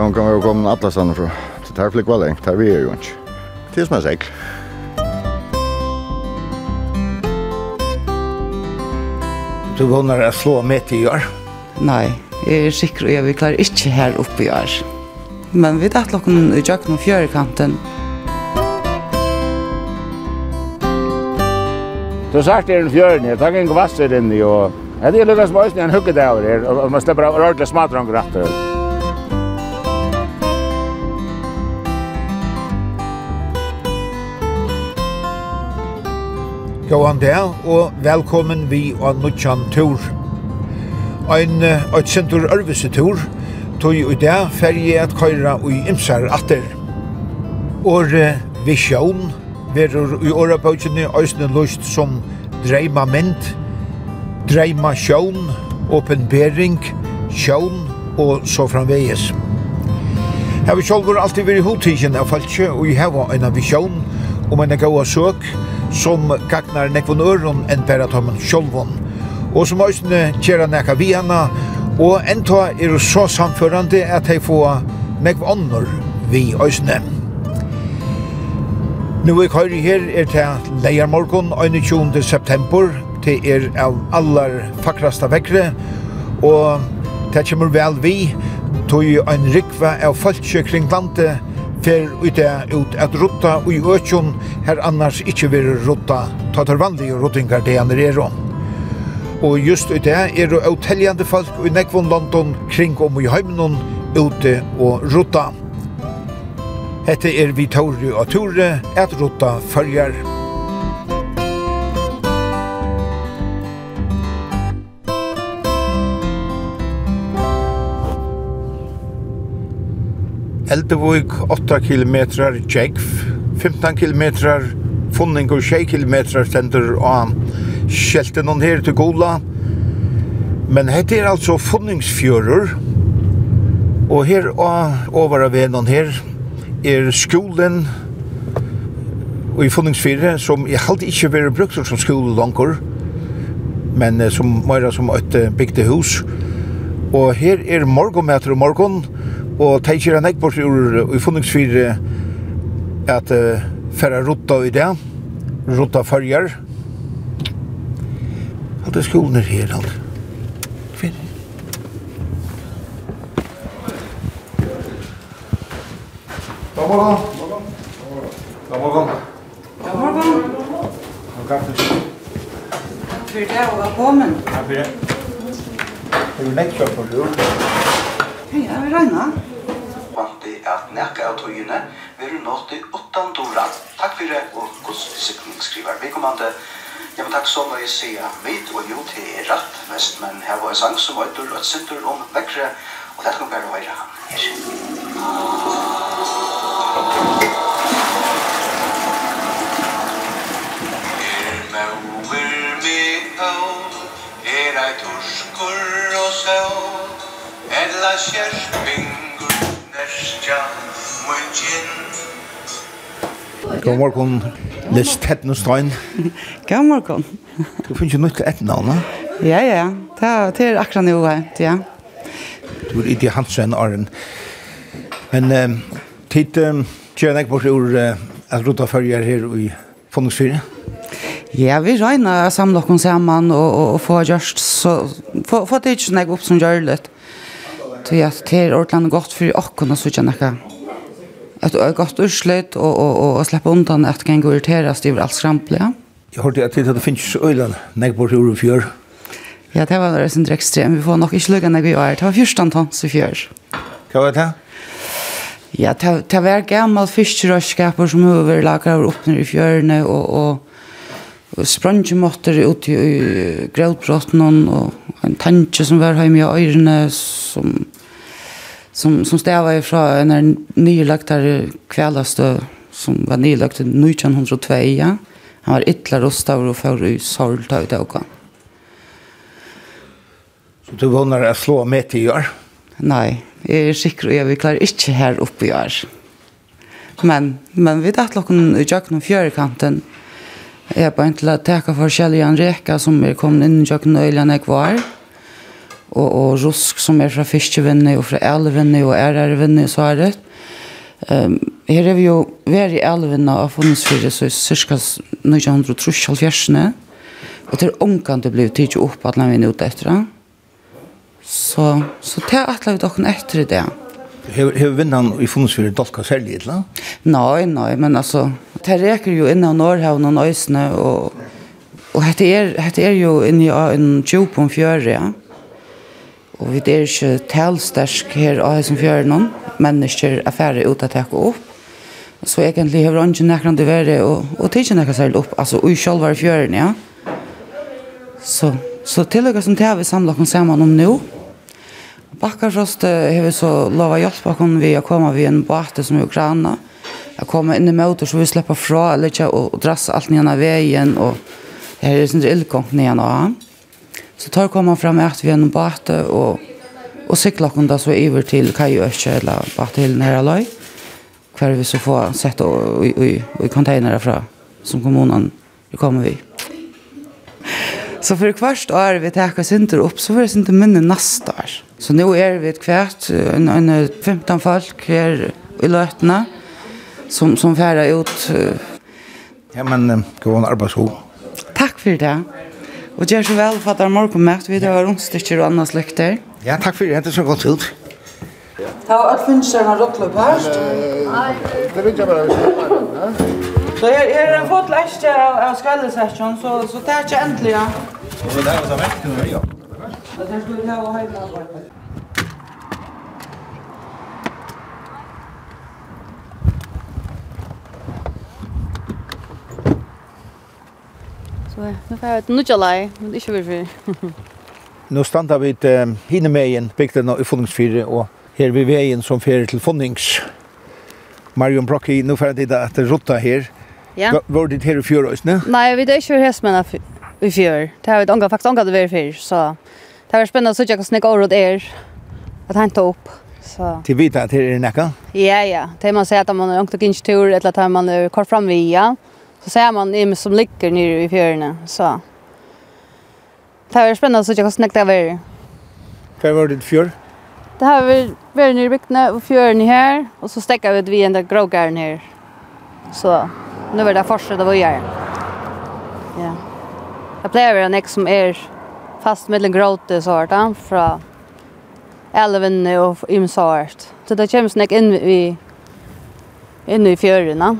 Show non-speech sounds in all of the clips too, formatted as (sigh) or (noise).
Hon kan jo komme alla stannar fra. Det her flikk var lengt, her vi er jo ikke. Det er som er sikker. Du vunner å slå med til i år? Nei, jeg er sikker og jeg vil klare ikke her oppe i år. Men vi tatt lokken i jøkken og fjørekanten. Du har sagt det er en fjøren her, takk en kvasser inni og... Det er lukket som øyne en hugget over her, og man slipper av ordentlig smadrang rett og Gåan der, og velkommen vi og Nutjan Tur. Ein eit sentur ørvese tur, tog i dag ferie at køyra og imsar atter. Og visjon verur i åra bøkjene òsne lust som dreima mynd, dreima sjån, åpenbering, sjån og så framvegis. Her vi alt alltid veri hodtidjen av falskje og i heva en visjon om en gaua søk, som gagnar nekvon øron enn bæra at han sjolvon. Og som òsne kjera nekka vi og enta er så samførande at hei få nekv ånder vi òsne. Nu vi køyri her er til leiermorgon 21. september, til er av allar fakrasta vekre, og det kommer vel vi, tog ein rikva av folkje kring landet, fer ut det ut at rutta og i økjon her annars ikkje vil rutta ta tar vanlige ruttingar det han er om. Og just ut det er det uteljande folk i nekvon London kring om i heimnon ute og rutta. Hette er vi tauri og ture at rotta følger. Eldevåg 8 km, Jegf, 15 km, Funning og 6 km stender av skjelten noen her til Gola. Men hette er altså Funningsfjører, og her og over av noen her er skolen og i Funningsfjøret som jeg halte ikke vært brukt som skole langer, men som mer som et bygde hus. Og her er morgenmeter og morgen, og de gjør en ekbord ur i funningsfyr at uh, færre rutta i det, rutta følger. Alt er skolen er her, alt. Fyr. God morgen. God morgen. God morgen. God morgen. Takk for det, og velkommen. Takk for det. Er du nekk kjøpt for det? Ja, jeg vil regne at nekka av tøyene vil nått i åttan dora. Takk for det, og Guds sikning skriver. Vi kommande. Ja, men takk så må jeg si at mitt, og jo, til er rett mest, men her var en sang som var etter et sinter om vekkere, og dette kan bare være han her. Er mauer mi av, er ei torskur og sjå, edla kjersping God morgon, Liss Tettenstein. (laughs) God morgen. Du finnes jo nødt til et navn, Ja, ja, ja. Det er akkurat noe, ja. Du er ikke det Hansen, Arjen. Men um, tid um, kjører jeg bort ur uh, at rota følger her i Fondingsfyret. Ja, vi røyner å samle oss sammen og, og, og få gjørst, så få, få det ikke sånn jeg opp som gjør litt. Tui at det er ordentlig godt for åkken og sånn noe. At det er godt urslut og, og, og, og slippe undan at det kan gå irriteres over alt skrampelig. Ja? Jeg hørte at det finnes øyland, nek bort tur og fjør. Ja, det var det som ekstrem. Vi får nok ikke lukka nek vi var. Det var fyrstan tons i fjør. Hva var det? Ja, det, det var gammal fyrstyrøyskaper som overlager opp oppner i fjørene og, og sprangematter ut i grävbrotten og en tanke som var hemma i øyrene som som som stava ifra en nylagt där kvällastö som var nylagt 1902 ja. Han var ytla rostav og för i sorta ut och Så du vunner å slå med till Nei, jeg er sikker og jeg vil klare ikke her oppe i gör. Men, men vi tatt lukken i jøkken og fjørekanten, Jeg er bare til å teka forskjellige en reka som er kommet inn i kjøkken øyne jeg var, og, og rusk som er fra fiskevinne og fra elvinne og ærervinnet i svaret. Um, her er vi jo vært i elvinne av funnet så er cirka 1930-70-årsene, og til omkant det ble tidlig opp at vi er ute etter. det. Så, så det er at vi dere etter det. Ja. Hur hur vinnan i funnsfyrir dolka særlig, eller? Nej, nej, men alltså det räcker ju innan norrhavn och Nøysene, och och det är det är ju inne i en tjup om fjöre. Ja. Och vi er är ju her av av hesen noen, mennesker människor affärer ut att ta upp. Så egentligen har ingen näkran det värre och och tigen näkran sälj upp alltså i själva fjören ja. Så så tillägger som det har vi samlet oss sammen om nu. Bakkarfrost har så lova hjelpa hon vi å komme vid en båt som er Ukraina. Jag kommer inn i motor så vi slipper fra eller inte och drassa allt ner vägen och det är sin illgång ner nå. Så tar kommer fram att vi en båt och och cykla oss da så över till Kajösche eller vart till nära løy. Hver vi så får sett och i i containrar fra som kommunen kommer vi. Så för kvart år vi tar oss inte upp så får det inte minne nästa år. Så nu är vi ett kvärt, en, en 15 folk här i Lötna som, som färrar ut. Ja, men gå en arbetsro. Tack för det. Och gör så väl för att det är morgonmätt. Vi har onsdagar och annars läkter. Ja, takk for det. Det er så godt ut. Ta har allt finns där en rottklubb här. Det vet jag bara. Så här är en fått fotläste av skallesässion så, så det är inte äntligen. Og det er var så vekk, Ja. Men det skulle vi ha hemma arbetet. Så nu får jag ett nudja lei, men det är inte vi. för. Nu standa vi til Hinemeien, bygden i Funningsfire, og her vi veien som fyrir til Funnings. Marion Brocki, nu får jeg tid at rotta her. Ja. Var det her i fjør, Nej, vi er ikke høres med i fjör. Det har vi faktiskt ångat å være fyr, så Det var spännande så jag snäcka ordet är att han upp. Så. Till vita till er nekka? Ja, ja. Det man säger att man har åkt och inte tur eller att man är kort fram via. Så ser man i som ligger nere i fjärna. Så. Det var spännande så jag snäckte över. Vad var det fjør? Det här vi vi nere i bygden och fjörn här. Och så stäcker vi ut vid den där grågaren här. Så nu var det första det var jag. Ja. Jag blev en ex som är fast mellan gråte så vart han från elven och im så vart. Så det kommer snäck in i in i fjörarna.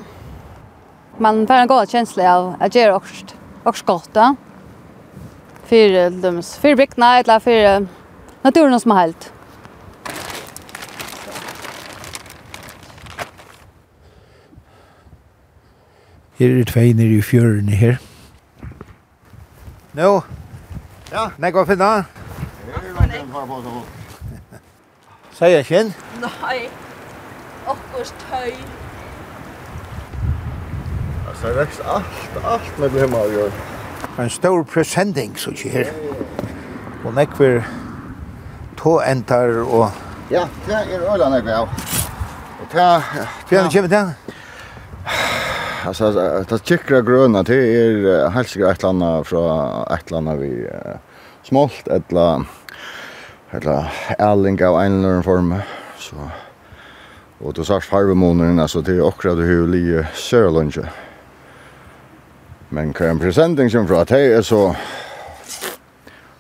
Man får en god känsla av att göra också också gott. då. För de för bygna eller för naturen som helt. Her er tvei nere i fjørene her. Nå, no. Ja, nei går finna. Sier jeg kjenn? Nei, okkurs tøy. Altså, det vekst alt, alt med du hjemme av gjør. En stor presenting, så ikke her. Og nekver tåentar og... Ja, det er øyla nekver av. Og det... Hvordan kommer det? alltså det chickra gröna det är helt säkert ett landa från ett landa vi smolt eller eller ärlinga och en eller form så och då sars harvemonen alltså det är också det hur li sörlunge men kan presenting som från att det är så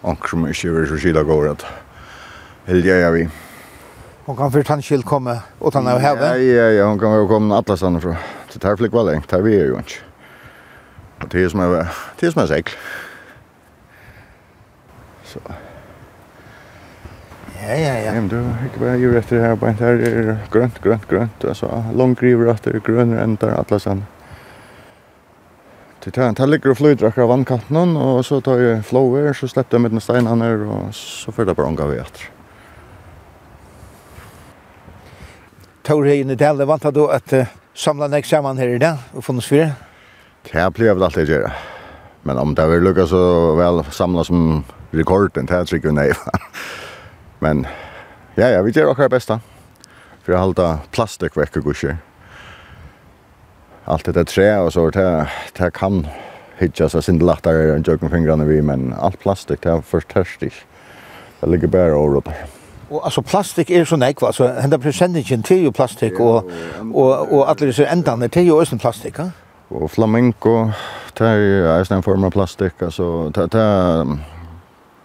och som ankrum kör så skilda går att helja jag vi Hon kan först han skill komma och han har. Ja, ja, ja, hon kan jo komme alla stanna från. Så det här var längt, det här vi är ju inte. Och det är som är, det är som är segl. Så. Ja, ja, ja. Men du, jag bara gör efter det här, bara det här är grönt, grönt, grönt. Alltså, långgriver efter grönare än där, alla sen. Det tar en ligger och flyter akkurat vannkanten och så tar jag flower så släppte jag med den stenen och så får det bara ånga vet. Tor i Nidelle vant du at uh, samla nek saman her i dag, og funnes fyrir? Det blir vel alltid gjerra. Men om det vil lukka så vel samla som rekorden, det er ikke nei. (laughs) Men ja, ja, vi gjer okkar besta. For jeg halda plastik vekk og gusher. Allt det tre og så det, det kan hitja seg sindi lattar enn jøkken fingrarna vi, men alt plastik, det er først tørstig. Det ligger bare overoppar. Og altså plastik er så nekva altså henda presentingen til jo plastik og, og, og alla disse ändarna til jo ösen plastik ja? Og flamenco det er eisen en form av plastik altså, det ta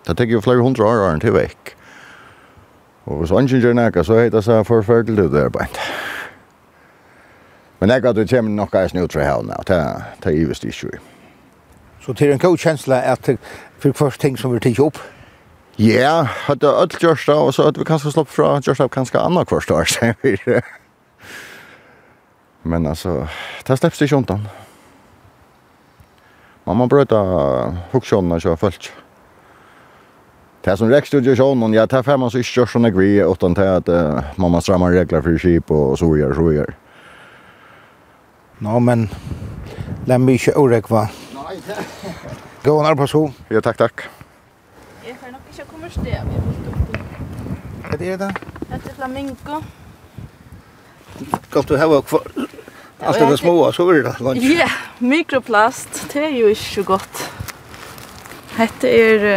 det tar jo flere hundra år till veck. Och så ingen gjør nekka, så heter seg forfølgelig det där bara. Men jag vet att det kommer nog guys nu till hell now. Ta ta ju visst issue. Så till en coach känsla att för först ting som vi tar upp. Ja, hadde öll gjørst og så hadde vi kanskje slått fra gjørst av kanskje anna kvart år, (laughs) sier vi. Men altså, det slipps ikke undan. Man må brøyta hugskjånene ikke fullt. Det som rekst ut i sjånen, ja, det er man så ikke gjørst sånn gri, utan til at uh, man må stramme regler for skip og så gjør, så gjør. Nå, men, la meg ikke orekva. Nei, det. Gå nær på så. Ja, takk, takk første jeg vi har fulgt opp. Hva er det? Dette er flamingo. Godt du hava kvar. Alt det små, så er det lunch. Ja, mikroplast, det er jo ikke så godt. Dette er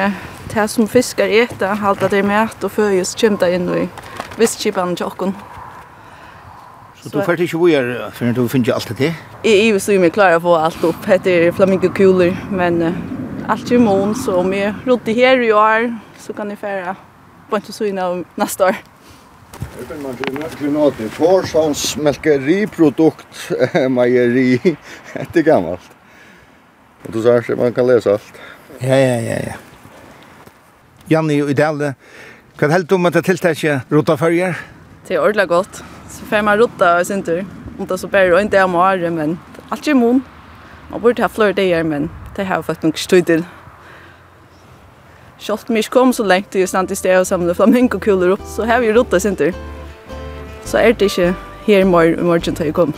det som fiskar eta, halda det med og føyes kjemta inn i visskipan tjokken. Så du får ikke vujar før du finner alt det? til? Jeg er jo så mye klar å få alt opp. Dette er flamingokuler, men alt er mån, så om jeg rodde her i år, så kan ni färra på inte så innan nästa år. Det kan man kunna åt det. Forssons mjölkeriprodukt, (laughs) mejeri, det är gammalt. Och du säger man kan läsa allt. Ja, ja, ja, ja. Janni i Idelle, Kan helt om att det tilltäcker rota färger? Det är ordla gott. Så får man rota i sin tur. Inte så bär och inte är måre, men allt är mån. Man borde ha flera det men det har fått nog stöd till. Kjolt mig kom så lengt just stand i sted og samle flamingokuler opp, så har vi rottet sin tur. Så er det ikke her i morgen til jeg kom.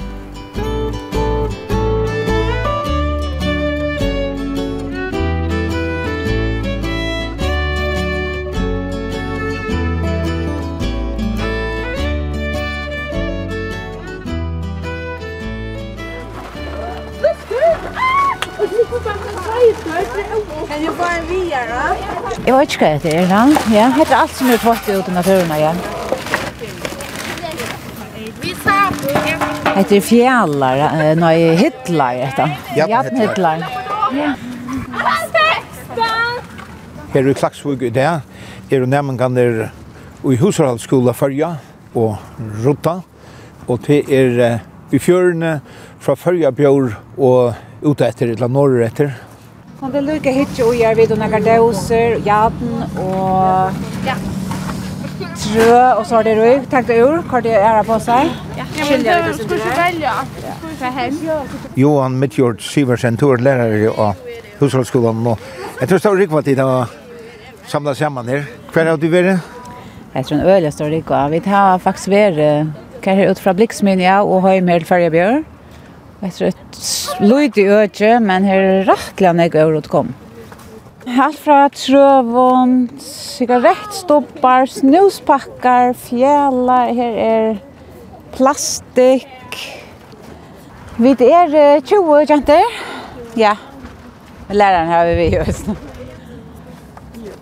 Kan du få en vidare? Jeg vet ikke hva det er, ja. Ja, det er alt som er fått ut i naturen, ja. Det er fjallar, nei, hittlar, etter. Jatnhittlar. Ja. Her i Klaksvug i det, er jo nemmengander i Husarhaldsskola Førja og Rota, og det er i fjørene fra Førja Bjør og ute etter, eller norr etter, Sånn det lukker hitje og gjør vi noen døser, jaden og trø, og så har det røy. Tenk deg ur, hva det er på seg. Ja, men det skal ikke velge. Fra hen. Johan Midtjord Siversen, to er lærere av Husholdsskolen. Jeg tror det står rikva tid å samla sammen her. Hver har du vært? Jeg tror en øl jeg står rikva. Vi tar faktisk vært hva her ut fra Bliksminja og høy med Ferjebjørn vet du, et lyd i øde, men her er rettelig enn jeg øvrigt kom. Alt fra trøvån, sigarettstopper, snuspakker, fjæla, her er plastikk. Vi er 20 jenter. Ja, læreren har vi i oss.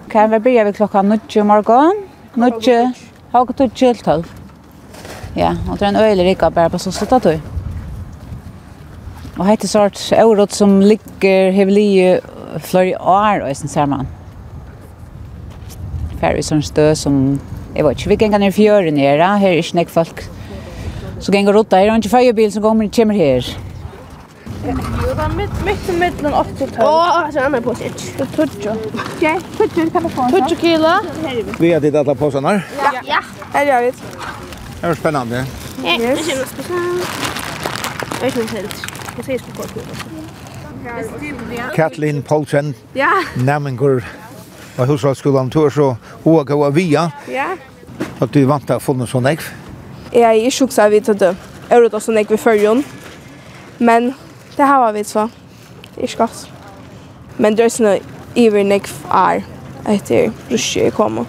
Kan vi börja vid klockan 9 morgon? 9, halv 12. Ja, og det er en øyelig rika bare på så slutat då. Og hette sort eurot som ligger hevlige flere år, og sen ser man. Færre sånn stø som, jeg vet ikke, vi ganger ned fjøren her, her er ikke nek folk. Så ganger rotta her, og ikke føyebil som kommer, kommer her. Jo, det er mitt, mitt i midten og 80-tall. Åh, så er med på sitt. Det er tutsjo. Ok, tutsjo, kan du få en sånn? Tutsjo kilo. Vi har tittat alle påsene her? Ja. Ja. Her gjør vi. Det er spennende. Ja, det er spennende. Jeg vet ikke helt. Præcis på kort Kathleen Paulsen. Poulsen. Ja. Namengur. Og husholdsskolen tur så hoa gå via. Ja. At du vant til å få noe sånn ekv? Jeg er ikke sjuksa vidt at det er ut av sånn ekv i førjon. Men det har var vidt så. Det er ikke godt. Men det er sånn iver nekv er etter rusje kommer.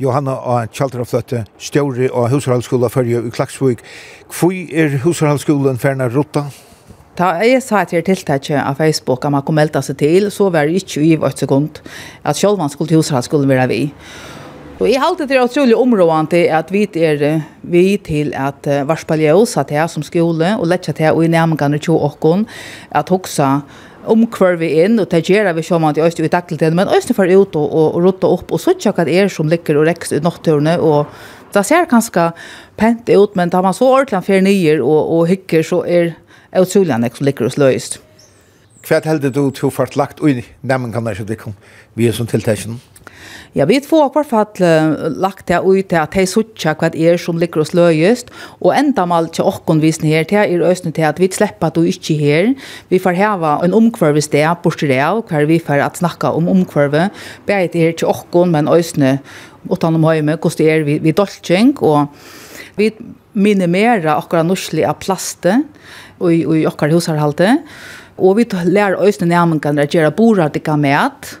Johanna og Kjaltra flytte stjåri og husholdsskolen førje i Klaksvig. Hvor er husholdsskolen ferna rutta? Ja. Ta jeg sa til tiltaket av Facebook at man kom melda seg til, så var det ikke i vårt sekund at selv skulle til husra skulle være vi. Og jeg halte det utrolig områdende at vi er vi til at uh, varspalje oss at jeg som skole og lette til og i nærmengene til åkken at hoksa om hver vi inn, og det vi som at jeg i dagligtiden, men også for ut og, og, og rotte opp, og så ikke hva det er som ligger og rekst i nattturene, og det ser ganske pent ut, men da man så ordentlig fer nyer og, og hykker, så er utrolig enn som ligger hos løyest. Hva heldig du til fart lagt ui nemmen kan det kom vi er som tiltekjen? Ja, vi får på hvert lagt det ut til at de sutja hva det er som ligger oss løyest, og enda mal til åkkonvisen her til er østene til at vi slipper at du ikke her. Vi får heva en omkvarve sted, bortsett av, hver vi får at snakka om omkvarve, bare til her til åkkon, men østene utan om høyme, hvordan det er vi, vi dolkjeng, og vi minimera okkara norsli av plaste og i, og i okkara husarhalte. Og vi lær øyne nærmengarna at gjøre boradika med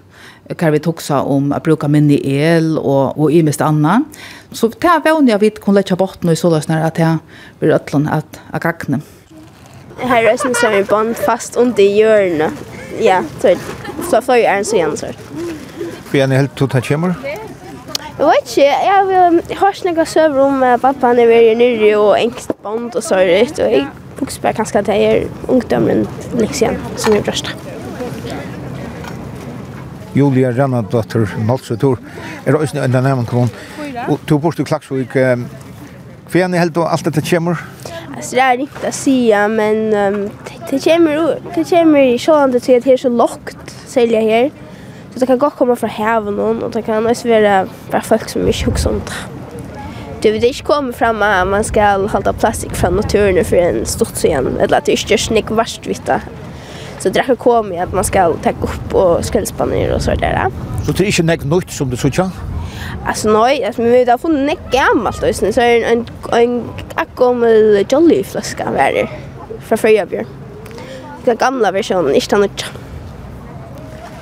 kan vi tuksa om att bruka minni el og, og i mest anna. Så det er vanlig at vi kan letja bort nu i såløsner at jag vill øtlen at, att kakna. Här är sen så er band fast under hjørnet. Ja, så, så får jag en sånn sånn. Vi är helt totalt kjemmer. Jeg vet ikke, jeg, jeg, jeg har snakket søver om at pappaen er veldig nyrre og engst band og så litt, og jeg fokuser på kanskje at jeg er ungdommen leksien som er brøst. Julia Rannadottir Nolsetur er også en nevn kom og to bort til Klaksvik hva er helt og alt dette kommer? Altså det er ikke å si men det kommer i sånn at det er så lagt særlig her Så det kan godt komme fra haven noen, og det kan også være bare folk som ikke husker om det. Du vil ikke komme frem at man skal holde plastikk fra naturen for en stort igjen, eller at det ikke gjør slik verst vidt. Så det er ikke kommet at man skal ta opp og skrønnspanner og så der. Så det er ikke nek nytt som du sier? Alltså nej, alltså men vi har funnit nek gammalt då så är en en akkomel jolly flaska var det från Fröjabjörn. Den gamla versionen, inte den nya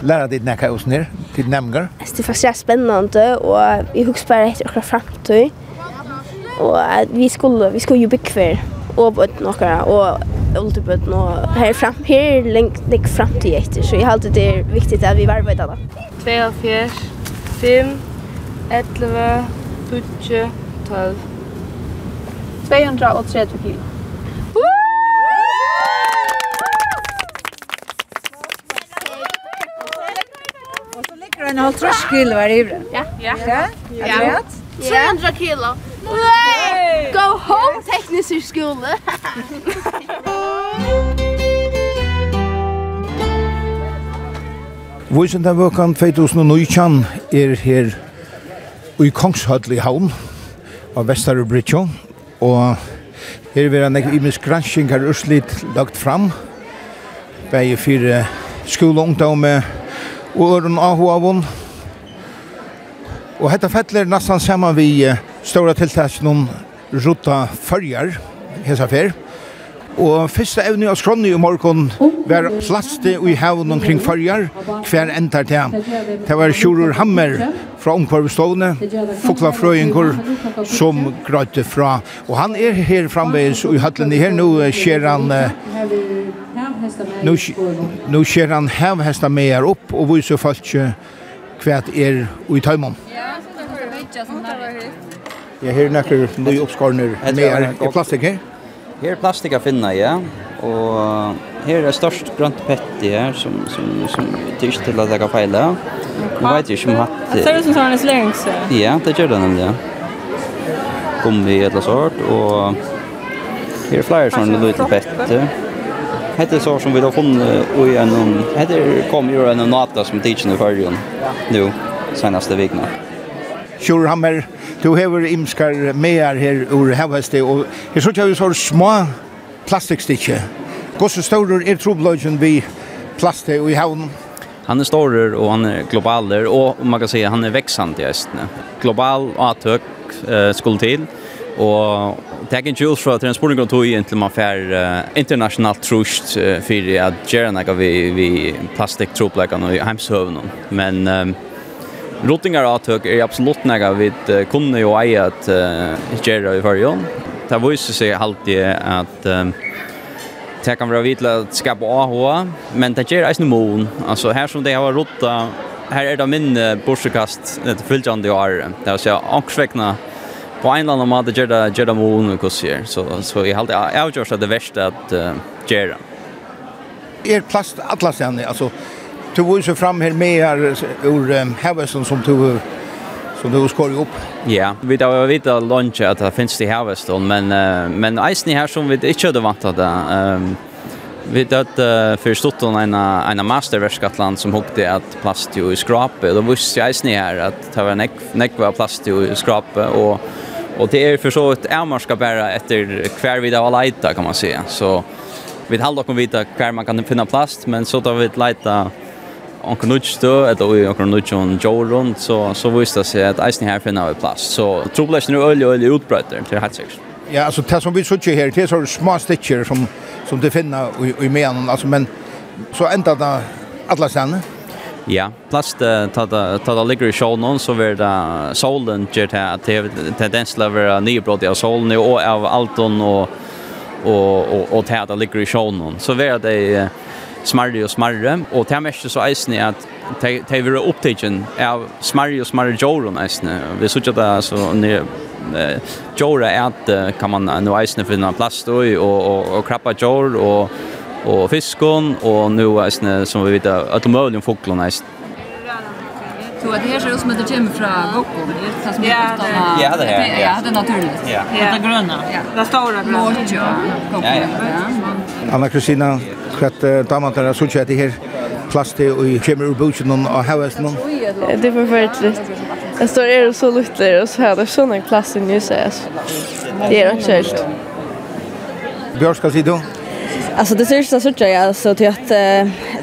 lära dig näka oss ner till nämngar? Det är faktiskt spännande och vi huxar bara ett och framtid. Och vi skulle vi skulle ju bli och på några och ultibut nå här fram här längt lik fram till efter så jag håller det är viktigt att vi varvar det 2 4 5 11 12 12 230 kilo. en halv trash kilo er ivre. Ja. Ja. Ja. Ja. 300 kilo. Nei! Go home teknisk skole. Våsen den vøkan 2019 er her i Kongshøll i Havn av Vesterubritjo og her er en imisk gransking har urslit lagt fram bei fire skoleungdomme og og øren avhoavon. Og hetta fettler nesten saman vi stora tiltak noen rutta fyrjar, hesa fer. Og fyrsta evne av skronni i morgon var plaste i haven omkring fyrjar, hver endar til. Det var Sjurur Hammer fra omkvarvstående, Fokla Frøyengur, som grøyte fra. Og han er her framveis i høtlen. Her nå skjer han Nu nu sker han hästa hästar mer upp och vi så fast kvärt er i tajmon. Ja, så det vet sån där. Jag hör några nya uppskornor mer i plastik här. Här plastik att finna, ja. Och här är störst grönt petti här som som som tycks till att lägga fejla. Jag vet ju som hatt. Det ser ut som sån slängs. Ja, det gör den det nämligen. Gummi eller sort och här flyger sån lite petti. Hette så som vi har funnit i en... Hette kom ju en nata som tidsen i förrjun nu, senaste vikna. Kjurhammer, du hever imskar mear her ur heveste, og jeg så ikke vi så små plastikstikke. Gåse stårer er trobløgjen vi plaste i havnen. Han er större og han er globaler og man kan säga han er växande i Estne. Global atök eh, skulle til, Og det er ikke ut fra til en spurning om tog inntil man fer uh, internasjonalt trusht uh, for at gjerne nekka vi, vi plastikktroplekene i heimshøvene. Men um, rotingar avtøk er absolutt nekka vi uh, kunne jo eie at uh, gjerne i førjon. Det viser seg alltid at um, det kan være vidt at skapa AH, men det gjerne eisne mån. Altså her som det har rotta, her er det minne borsekast, det er fylltjande i året. Det er å si, på en eller annen måte gjør det, gjør det med noe hos her. Så, så jeg har alltid at det verste at uh, gjør det. Er plast alla stedene, altså, du var jo fram her med her ur um, Havesen som du som du skår upp. Ja, vi tar vi vet att lunch att det finns det här men uh, men isen här som vi inte hade vant det. Ehm vi att uh, förstått en en en masterverkatland som hukte att plast ju i skrape. Då visste jag isen här att det var neck neck var plast ju i skrape och Och det är för så ett ärmarska bara efter kvar vid av lite kan man säga. Så vi håller kom vita kvar man kan finna plast men så tar vi ett leta on då att vi on Joe jo runt så så visst det sig att isen här finna vi plast. Så troligtvis nu öl öl utbrott där till hatsex. Ja, alltså det som vi såg här det är så små stitcher som som det finna i i men alltså men så ända där alla sen. Ja, plast ta ta ta ligger i sjön så vart det solen gjort här att det tendens lever nya brott av solen och av Alton och och och och täta ligger i sjön så vart det smarre och smarre och det mest så isen är att ta vara upptagen av smarre och smarre joron isen vi såg att alltså ni jora är att kan man nu isen finna plast och och och krappa jor och och fiskon och nu är som vi vet att möjligen fåglarna är Så det här ser ut som att det kommer från Gokko. Det är så mycket Ja, det här. Ja, det är naturligt. Ja. Det gröna. Ja. Det stora gröna. Ja, ja. Anna Kristina, kvart damantar så tjät det här plast och i kommer ur buchen och havasen. Det är förfärligt. Det står är så lite och så här det såna i nu så. Det är inte helt. Björska sidor. Alltså det sista så tror jag alltså till att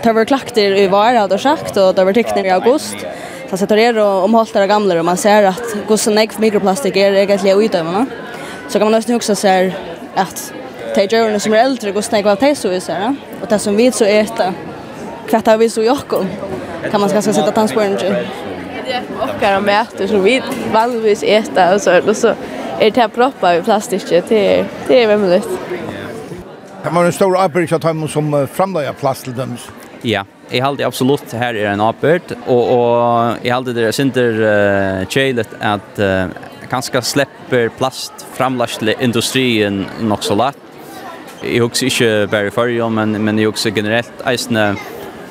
ta var klakter i var hade sagt och det var tecknat i augusti. Så så tar det om hållt det gamla och man ser att gossen ägg mikroplastik är egentligen va Så kan man nästan också se att tejorna som är äldre gossen ägg var tejso är så här och det som vi så äta kvartar vi så jockon kan man ganska sätta tansporen ju. Och kan man äta så vi vanligtvis äta och så och så är det här proppar i plastikket det är det är väldigt Det var en stor arbeid att ta som framlägger plats till dem? Ja, jeg hade absolut här er en arbeid och, och jeg hade det synder uh, kjeilet att uh, kanskje släpper plast framläggande industrien nok så lett. Jeg husker också bare i för men, men jeg också generellt eisne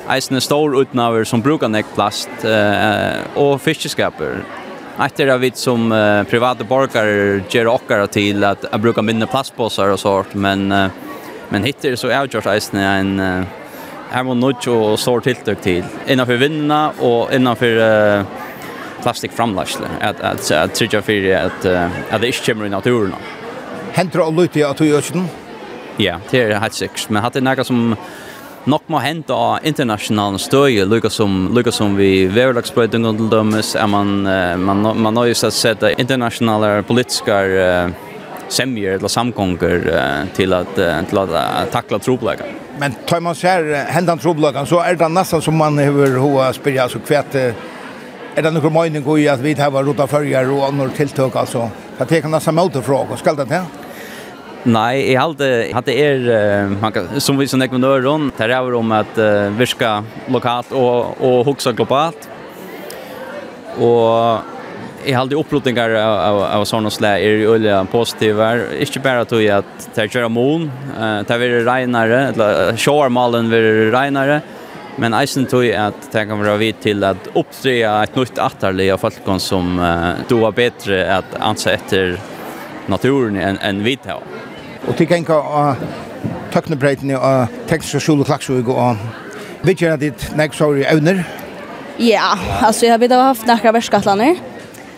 eisne stor utnaver som brukar nek plast uh, och fiskeskaper. Att det vi som uh, privata borgare ger okkara till att, att bruka mindre plastpåsar och sånt, men uh, Men hittar så är George Eisen en här var något och stor tilltök till innanför vinna och innanför uh, plastic framlashle att att att trycka för att att det är skimmer i naturen. Hentra och lutia att du Ja, det är helt sex, men hade några som nok må hente av internasjonale støye, lukka som, lukka som vi verlagsbrøydingen til dømes, er man, man, man nøyest at sette internasjonale politiske uh, semjer eller samgångar till att till att takla trobleika. Men tar man ser händan trobläggan så är det nästan som man behöver hoa spela så kvätt är det någon mening i att vi har rota följer och andra tilltag alltså. Jag tekna kan nästan mot ska det här. Nej, jeg hadde, hade er man kan som vi som ekvendöron där är om att virka lokalt och och huxa globalt. Och jag hade upplotningar av av såna slä är ju positive. positiva. Inte bara att at det er köra mån, det er veldig renare eller shormalen veldig regnare, Men eisen tog jeg at det kan være vidt til at oppdreja et nytt atterlig av folk som uh, då var bedre at anse etter naturen enn en vidt her. Og til genka av tøknebreitene av tekniske skjul og klaksjøk og vidtjera ditt nek sorg evner? Ja, altså jeg har vidt av haft nekra verskatlaner.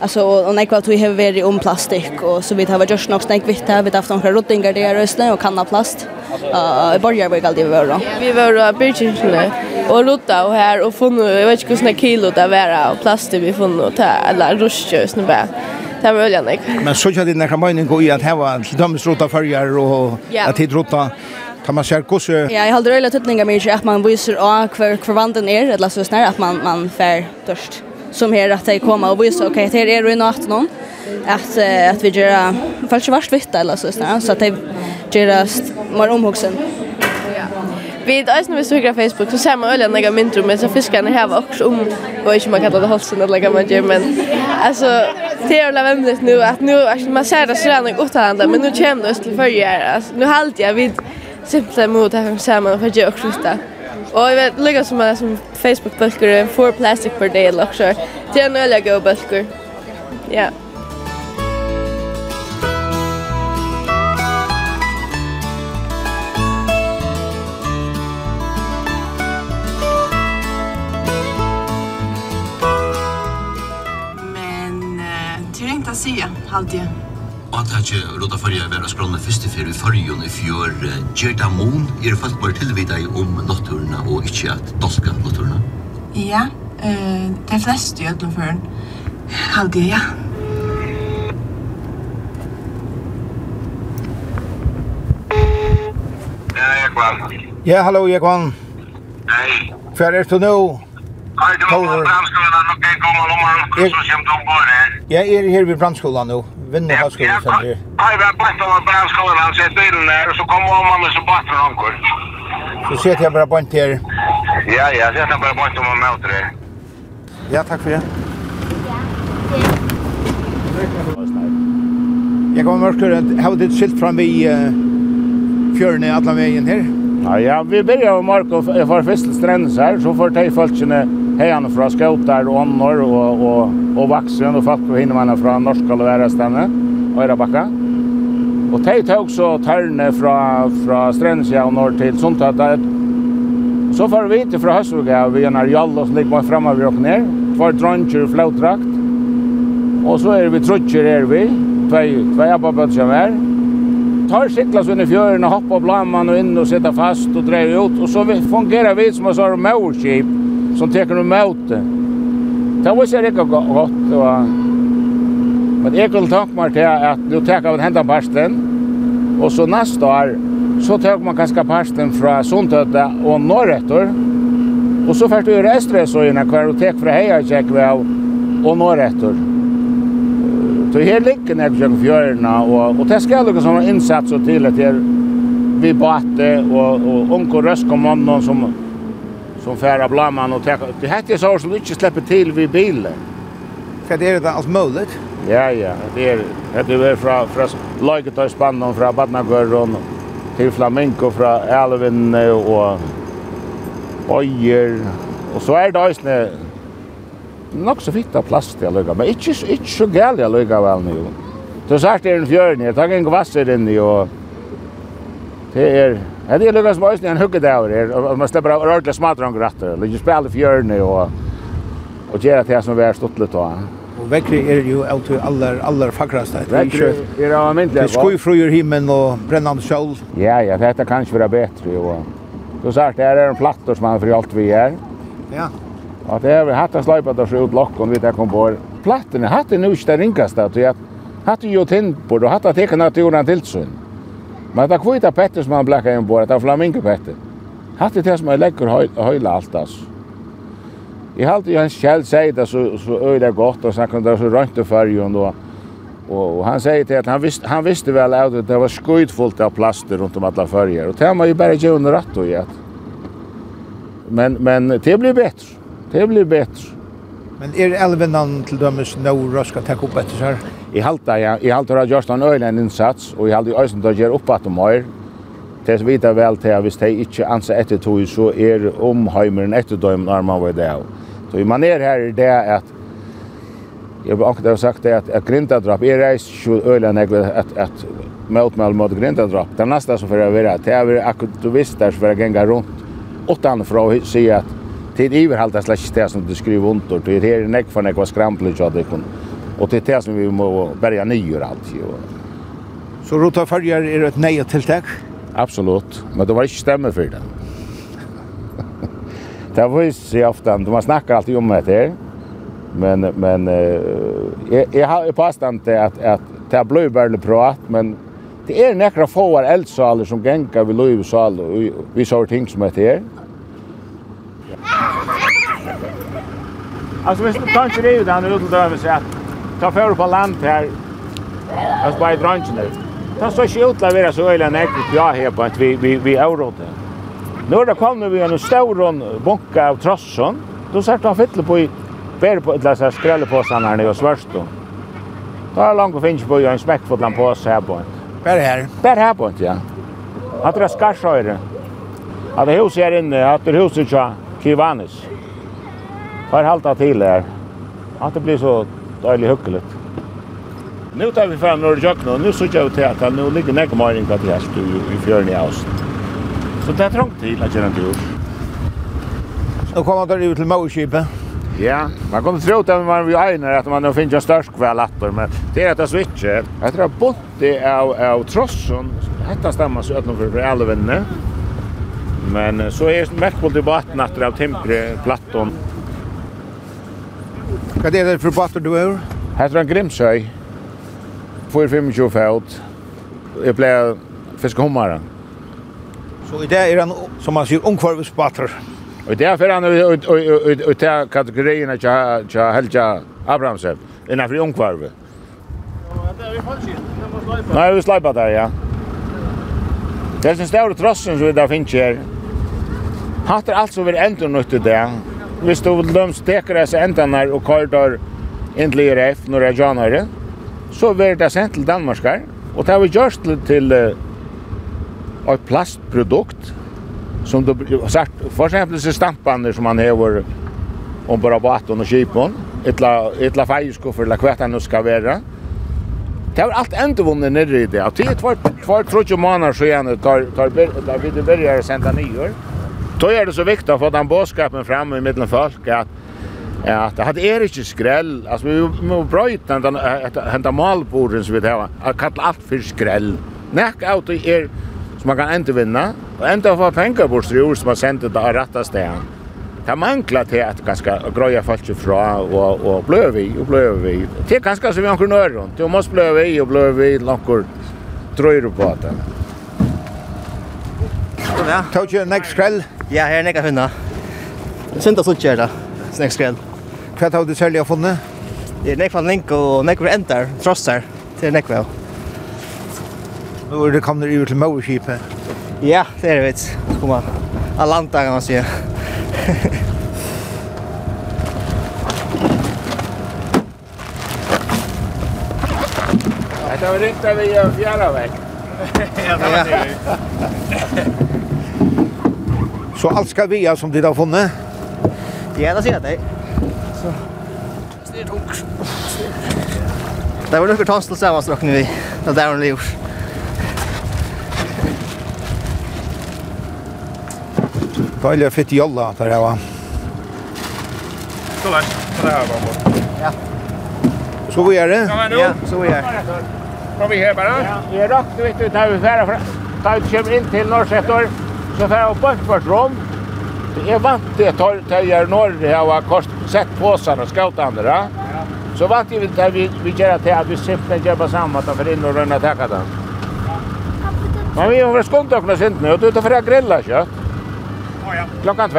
Alltså och när kvart vi har varit om plastik och så vi har just något snäck vitt här vi har haft några rottingar där rösna och kanna plast. Eh börjar vi alltid vara. Vi var bitchne och rotta och här och funn jag vet inte hur kilo där vara och plast vi funnit och ta alla nu bara. Det var väl jag. Men så jag det när man går i att här var till dömsrota färger och att hidrota kan man säga kus Ja, jag har dröjt tutningar med att man visar av kvar kvar vanden är eller så snär att man man fär törst som här att de kommer och visar okej det är det i natt någon att att vi gör falskt vart vitt eller så snarare så att de gör mer omhuxen. Ja. Vi vet när vi söker på Facebook så ser man öliga några mindre med så fiskarna här var också om vad inte man kallar det halsen eller vad man gör men alltså det är väl vemligt nu att nu alltså man ser det så där något åt men nu kommer det till förr alltså nu halt jag vid simpelt mot här samman för jag också Och jag vet lika som alla som Facebook bulkar är four plastic per day lock short. Det är några go bulkar. Ja. Men det är inte att säga, alltid ataki Rota Farja vera skrona fyrst fyrir i farjun i fjör Gerda Moon er falt bare tilvida om natturna og ikkje at dolka natturna Ja, eh, det er flest i ödlum fyrir Haldi, ja. Ja, hallo Jekvann Hei. Hver er du nå? Hei, du må på brandskolen, nok og gikk om han, så kommer du ombord her. jeg er her ved brandskolen nå vinner här skulle vi sen ju. Jag var bara på brandskolan han sett bilen där och så kommer om mamma så batter han kör. Så ser jag bara på inte här. Ja, ja, jag ser bara på om om möter det. Ja, tack för det. Jag kommer att köra hur det skilt fram vi fjörne alla vägen här. Ja, ja, vi börjar med Marco för första stränden så här så får det folkene hejan fra skautar og annor og, og, og vaksen og folk hinner fra norska og værestene og Ørabakka. Og de tok så tørne fra, fra Strensja og norr til Sundtatt. Så får vi til fra Høsvika, vi er nær jallos og slik framme vi åkne ned. Tvær dronkjer og flautrakt. Og så er vi trutcher er vi, tvei abbabøtt som er. Tar siklas under fjøren og hoppa blamman og inn og sitta fast og dreier ut. Og så fungerer vi som en sånn maurskip som teker noe møte. Det var ikke ikke godt. Og, men jeg kunne tanke meg til at du teker av hendene parsten, og så neste år så tar man kanskje parsten fra Sundtøtte og Norretter, og så først du gjør Estresøyene hver og teker fra Heiakjekk og Norretter. Så her ligger nek kjøkken fjørene, og, og det skal lukka som innsats og til at her vi bate og, og unge røsk som som färra blamman och täcka. Det här är så som du inte släpper till vid bilen. För det är det allt möjligt. Ja, ja. Det är det är från från laget av Spanien från Badnagörron till Flamenco från Alvin och Ojer. Och så är det ösne nok så fitta plats til lukka, men inte, ikkje så gæli jeg lukka vel nu. Så sagt er en fjørn, jeg tar en kvasser inni, og det er, Ja, det lukkast som oss en huggedagur her, og man slipper av ordentlig smadrong rattar, og ikke spela fjørne og, og gjøre det som vi er stått litt av. Og vekkri er jo av til aller, aller fagraste. Vekkri er av myndelig. Til skojfrøyer himmel og brennande sjål. Ja, ja, dette kan inte vara bättre. Och, så sagt, det här är en plattor som man för allt vi är. Ja. Och det er vi hatt en sløypet og ut lokken vidt jeg kom på. Plattorna, hatt är nu inte det ringaste, at hatt er jo tinnbord, och hatt att teka naturen till tilsyn. Men det kvita petter som han blekka inn på, det er flamingo petter. Hatt det som jeg lägger høyla alt, altså. Jeg halte jo hans selv sier det så, så øyla godt, og snakker om det så rønt og fyrjon, og, og, han sier til at han, visst, han visste vel at det var skuidfullt av plaster rundt om alla fyrjer, og det har man jo bare gjør under og gjett. Men, men det blir bättre. Det blir bättre. Men er elvenan til dømes nå røska takk opp etter seg? i halta ja, i halta har gjort en øyne innsats, og i halter i øyne til å gjøre opp at de har. Det er vita vel til at hvis de ikke anser etter tog, så er omheimeren etter døgn når man var det. Så man er her i det at Jeg har akkurat sagt det at, at grindadrapp, jeg reis ikke øyla negve at, at møtmøl mot grindadrapp. Det neste som fyrir å være, det er visste som fyrir å genga rundt. Åttan fra å si at tid iverhalda slags det som du skriver under, det er nek for negve skrampelig at det kunne Och det är det som vi må bärga nyer allt. Så rota färger är ett nej tilltag? Absolut, men det var inte stämme för det. (laughs) det var ju så ofta, man snackar alltid om det här. Men, men eh, jag har påstått att, att det blir bara prat, men det är några få eldsaler som gänkar vid Löjvsal och vi sa ting som heter här. Alltså, hvis du ju ikke det ut, han där ute til dømes, ta fyrir på land her, og bare drangene. Ta så ikke ut til å være så øyla nekket ja her på at vi, vi, vi avrådde. Nå er det kommet vi en stor bunke av trosson, då sett han fylle på i bär på ett läsa skrällepåsarna här nere och svärst då. Då har långt finns på en smäckfull på oss här på. Bär här. Bär här på ja. Att det skarsar. Att det hus är inne, att det huset så Kivanis. Har halta till här. Att det blir så deilig hyggelig. Nu tar vi fram några jökna och nu så jag till att nu ligger näka maring på det här i fjörn i Aust. Så det är trångt till att göra en tur. Nu kommer man ut till Mauerkipen. Ja, man kommer tro att man vill ägna att man finns en störst kväll attor, men det är att switcha. Jag tror att Bonte av, av Trosson, detta stämmer så öppna för alla vänner. Men så är märkbult i vattnet av Timpre, Platton. Hva er det for batter du er? Her er en grimsøy. 4-25 fot. Jeg ble fiskehummere. Så i det er han, som man sier, ungkvarvesbatter. Og det er for han ut til kategoriene til Helga Abrahamsen, innenfor ungkvarve. Det vi falskinn, det. Nei, vi sleipa der, ja. Det er sin større trossen som vi da finnes her. Hatt er alt som vi er endur nødt til det hvis du vil døms teker disse endene her og kører inn til IRF når jeg gjør så blir det sendt til Danmark her. Og det har vi gjort til, til uh, et plastprodukt som du sagt, for eksempel disse stampene som man har om bara baten og kipen, etla, etla feierskuffer, eller hva det nå skal være. Det har alt endevunnet nere i det. Og til tvart, tvart, tvart, tvart, tvart, tvart, tvart, tvart, tvart, tvart, tvart, tvart, tvart, tvart, Då är det så viktigt att få den bådskapen fram i mitten folk att Ja, det hade är inte skräll. Alltså vi må brøyte den, den, den malborden som vi tar. Jeg kallar allt för skräll. Näck av i er som man kan inte vinna. och enda få pengar på strur som man sänt det av rätta steder. Det manglar till att ganska gröja folk fra och och blöv vi och blöv vi. Det är ganska som vi har kunnat göra. Det måste blöv vi och blöv vi långt drøyre på det. Ja. Tog ju next skräll. Ja, her er nekka finna. Sinta suttje er det, snekskveld. Hva har du særlig funnet? Det er nekva link og nekva endar, trossar, til nekva. Nå er det kommer ut til Mauerskipet. Ja, det er det vits. Skal man, Alanta kan man sige. Det var inte vi gör fjärra väg. Ja, det var det. Så allt ska vi som det har funnit. Ja, det ser jag dig. Så. Det är. Det var några tassel så var slockna vi. Det där var det gjort. Deilig fitt jolla der jeg var. Så där så der var det. Ja. Så vi är det? Ja, så vi är. Kom vi här bara. Ja, jeg rakk, du vet du, da vi færre fra. Da vi kommer inn til Norrsettor. Så får jag bort för rom. Jag vant det tar till jag norr jag har kost sett påsar och skoutande där. Så vant jag vill vi vi gör att vi sitter jag bara samma ta för in och rönna täcka den. Men vi har skumt och knäsint nu och du tar för att grilla kött. Ja ja. Klockan 2.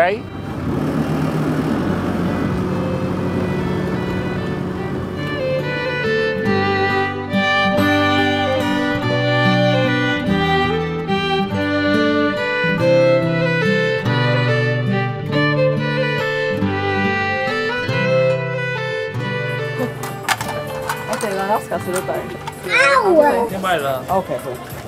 mera. Okej,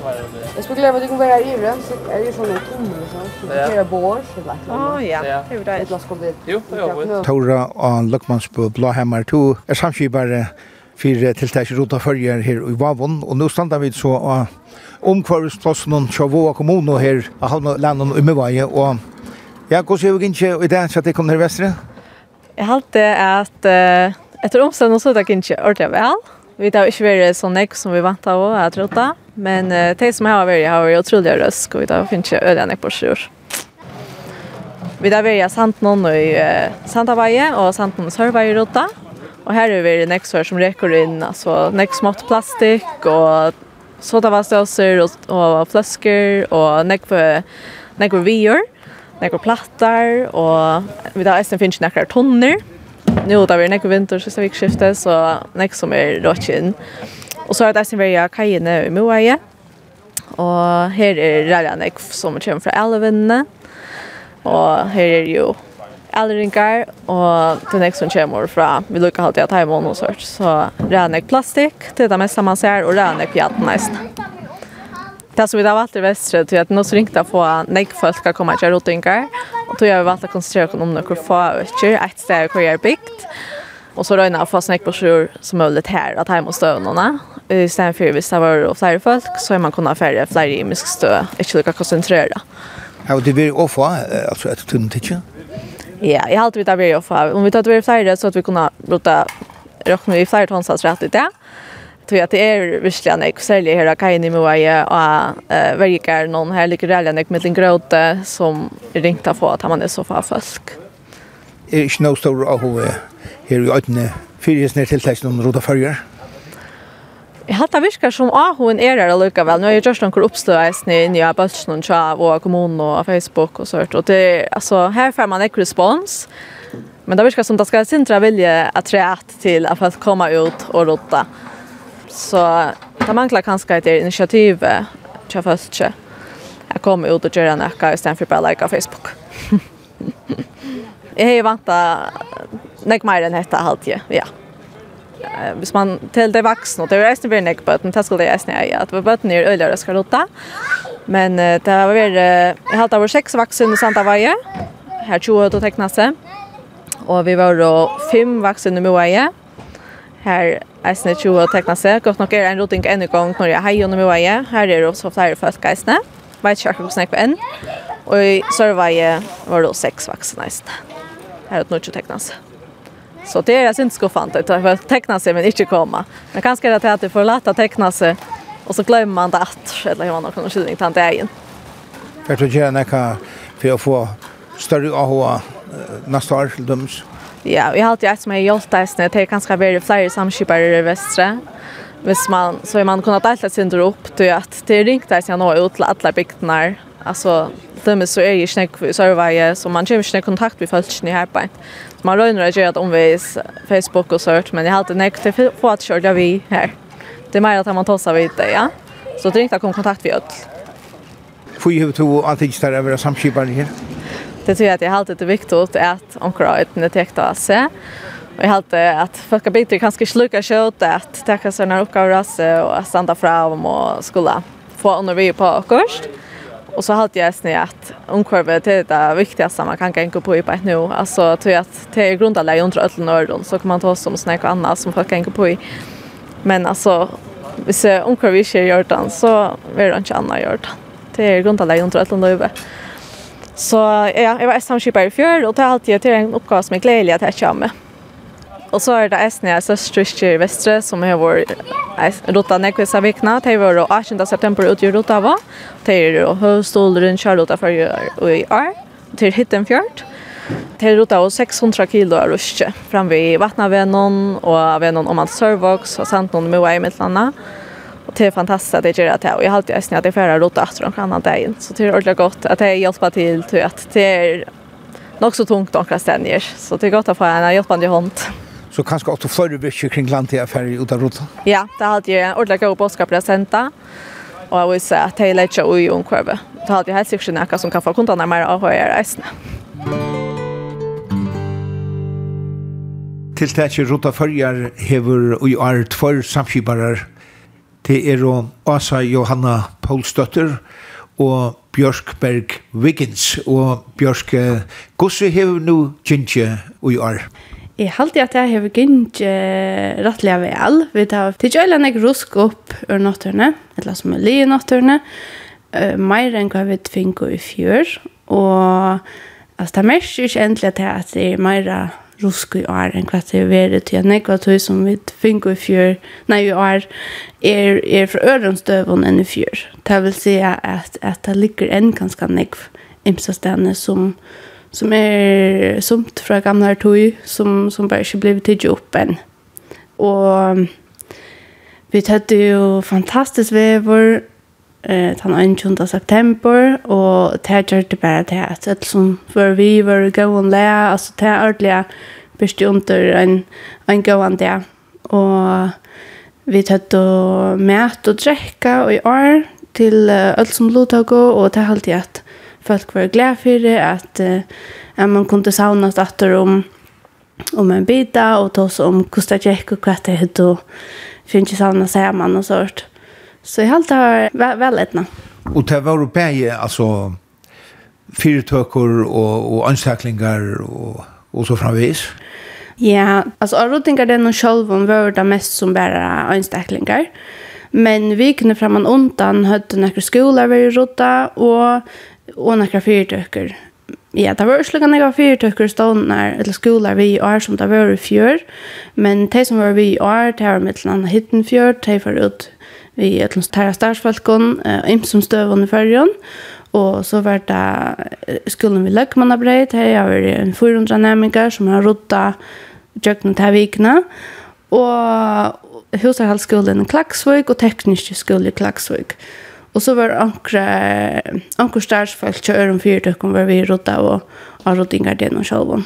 Vad är det? Jag skulle vilja att du kan vara i det, så är det ju sån här tumme så. Det är bor, så där. Ja, ja. Det är det. Låt oss Jo, det är Tora och Lukmansbo Blåhammar 2 är samskipare för tilltäck runt följer här i Vavon och nu stannar vi så och omkvarvsplatsen och Chavoa kommun och här har han landat i Mövaje och jag går så jag inte i det så att det kommer ner västra. Jag har alltid att efter omständigheterna så där kan inte ordentligt väl. Vi har ikke vært så nek som vi vant av å ha trodd men uh, de som har vært har vært utrolig røsk, og vi har finnet ikke øde nek på sjur. Vi har vært sant noen i uh, Sandaveie og sant noen sørveie Rota, og her er vi nek sør som reker inn, altså nek smått plastikk og sodavastøser og, og fløsker og nek for, nek for vier, nek for plattar, og vi har eisen finnet nekker tonner, nu där det nästa vinter så vi skiftar så nästa som är rotchen. Och så har det sen varit kajene i Moaje. Och här är Rajanek som kommer från Elvenna. Och här är ju Elringar och den nästa som kommer från vi lukar alltid att ha i monosort. Så Rajanek plastik, det är det mesta man ser och Rajanek pjatt nästan. Det som vi har valgt i Vestre, tror jeg at nå så ringte jeg på nek folk skal komme til rotinger, og tror jeg vi valgt å konsentrere oss om noen få økker, et sted hvor jeg er bygd, og så røyner jeg å få snakk på sjur som mulig her, at jeg må stå noen. I stedet for hvis det var flere folk, så er man kunnet færre flere imisk stå, ikke lykke konsentrere. Ja, og det blir å få, altså etter tunne tidsje? Ja, jeg har alltid vidt det blir å få. Om vi tar det blir flere, så at vi kunne råta råkne i flere tonsats rett i det, tror jag det är verkligen jag säljer här kan ni mig och varje verkar någon här lika där jag med en gråte som ringta ringt att man är så far fisk. Är inte någon stor av här i ötne fyrjes ner till texten om roda färger. Jag hade viskar som ah hun är där lucka väl. Nu är just några uppstörs ni i Abelsen och Tja och kommun och Facebook och sånt och det alltså här får man en respons. Men det viskar som det ska sintra vilja att träat till att folk komma ut och rotta. Så det manglar kanskje et initiativ til først ikke. Jeg kommer ut og gjør noe i stedet för bara å like Facebook. (laughs) jag har vant til nek mer än detta halvtid, ja. Hvis man til det vaksne, og det er eisen veldig nek bøten, det skulle det eisen jeg, at vi bøten er øyler og skal rota. Men det har vært, jeg halte hatt over seks vaksen i Santa Valle, her 20 år til å tekne seg. Og vi var fem vaksen i Moaie, Her er snitt jo å tekne seg. Godt nok er en roting en gang når jeg heier under meg. Her er det også flere folk geisene. Vet ikke akkurat hvordan jeg på en. Og i Sørveie var det seks vaksne nesten. Her er det nok ikke tekne seg. Så det är synd skuffant att jag teckna sig men inte komma. Men kanske det är att det får lätt att teckna sig och så glömmer man det att eller hur man kan skilja tant egen. För att göra några för att få större AHA nästa år till döms. Ja, vi har alltid ett som är hjältast när det är ganska väldigt fler samskipare i västra. Hvis man, så är man kunnat dela sin dörr upp till att det är ringt där jag når ut till alla bygderna. Alltså, dömes så är ju snäck i Sörvaje, så man kommer inte kontakt med folk i här Härpajt. Man röjner att göra ett omvis Facebook och sånt, men jag har alltid nekt till få att köra vi här. Det är mer att man tossar vid det, ja. Så det är ringt att komma kontakt vid öll. Får ju hur du antikst här över samskipare här? det tror jag att jag alltid det viktigt att omkring ett nätäkt av sig. Och jag alltid att folk biter kanske sluka kött att täcka sådana uppgifter och stanna fram och skola få under på kurs. Och så har jag snä att omkring det är det viktigaste man kan gå på i på ett nu. Alltså tror jag att det är grundläggande under öll nörden så kan man ta som snack och annat som folk kan gå på i. Men alltså hvis omkring vi ikke gör det så är det inte annat gjort. den. Det är grundläggande under öll nörden. Så ja, jeg var SM-skipper i fjør, og det er alltid til en oppgave som er gledelig at jeg kommer med. Og så er det eisen jeg søster i Vestre, som har vært rota nekvisa vikna. De var 18. september ute i rota va. De er høystolen rundt kjærlota for i år. De er hitten fjørt. De er rota 600 kilo av ruske. Fram ved och og venon om alt servox og sant någon med i mitt landet det är fantastiskt att det gör det här. Och jag har alltid ösnat att det är färre rota efter de kan dagen. Så det är ordentligt gott att det hjälper till till att det är nog så tungt några ständier. Så det är gott att få en hjälpande hand. Så kanske också flera veckor kring land till affärer utan rota? Ja, det har alltid ordentligt god boskap att sända. Och jag vill säga att det är lätt att göra. Det har alltid helt sikkert något som kan få kunderna mer av höjare ösnat. Tiltækje Rota Førjar hever og i år tvær samskiparar Det er og Asa Johanna Poulstøtter og Bjørk Berg Wiggins. Og Bjørk, hvordan har du nå kjentje i år? Jeg halte at jeg har gynt uh, rettelig vel. Vi tar til kjølen jeg rusk opp ur nåtterne, eller som er li i nåtterne, uh, mer enn hva vi tvinger i fjør. Og altså, det er mest ikke endelig at jeg er mer rusk i år enn hva det er vært til en nekva tøy som vi finner i fjør, nei i år, er, er fra ørenstøvun enn i fjør. Det vil si at, at det ligger enn ganske nekv imsastene som, som er sumt fra gamle tog som, som bare ikke blir tidlig opp enn. Og vi tøtte jo fantastisk vever, eh tan ein september og tæjar det bara det at alt som for vi var go on la altså det er ordliga best under ein ein go on der og vi tatt og mat og drekka og i år til alt som lutar gå og det halt at folk var glad for det at at man kunde sauna efter om om en bita og ta oss om kosta jekk og kvatte hit finns ju sauna sammen og sånt. Så jag helt har väl etna. Och det var uppe alltså fyrtökor och och ansökningar och och så framvis. Ja, alltså rådingar den och själv om värda mest som bara ansökningar. Men vi kunde framan undan hade några skolor vi rådda och och några fyrtökor. Ja, det var slukkan jeg var fire tøkker stående eller skoler vi i år som det var i fjør, men de som var vi i år, det var mittelen Hittenfjør, de var ut vi er til tæra starsfalkon, uh, imsum støvun i fyrrjon, og så var det skolen vi løgmannabreit, her har vi 400 nærmengar som har rutta djøkna til vikene, og husarhalsskolen i Klaksvøk og tekniske skole i Klaksvøk. Og så var ankre, ankre starsfalk til øren Fyrtøkken var vi rutta og, har ruttingar den og sjolvun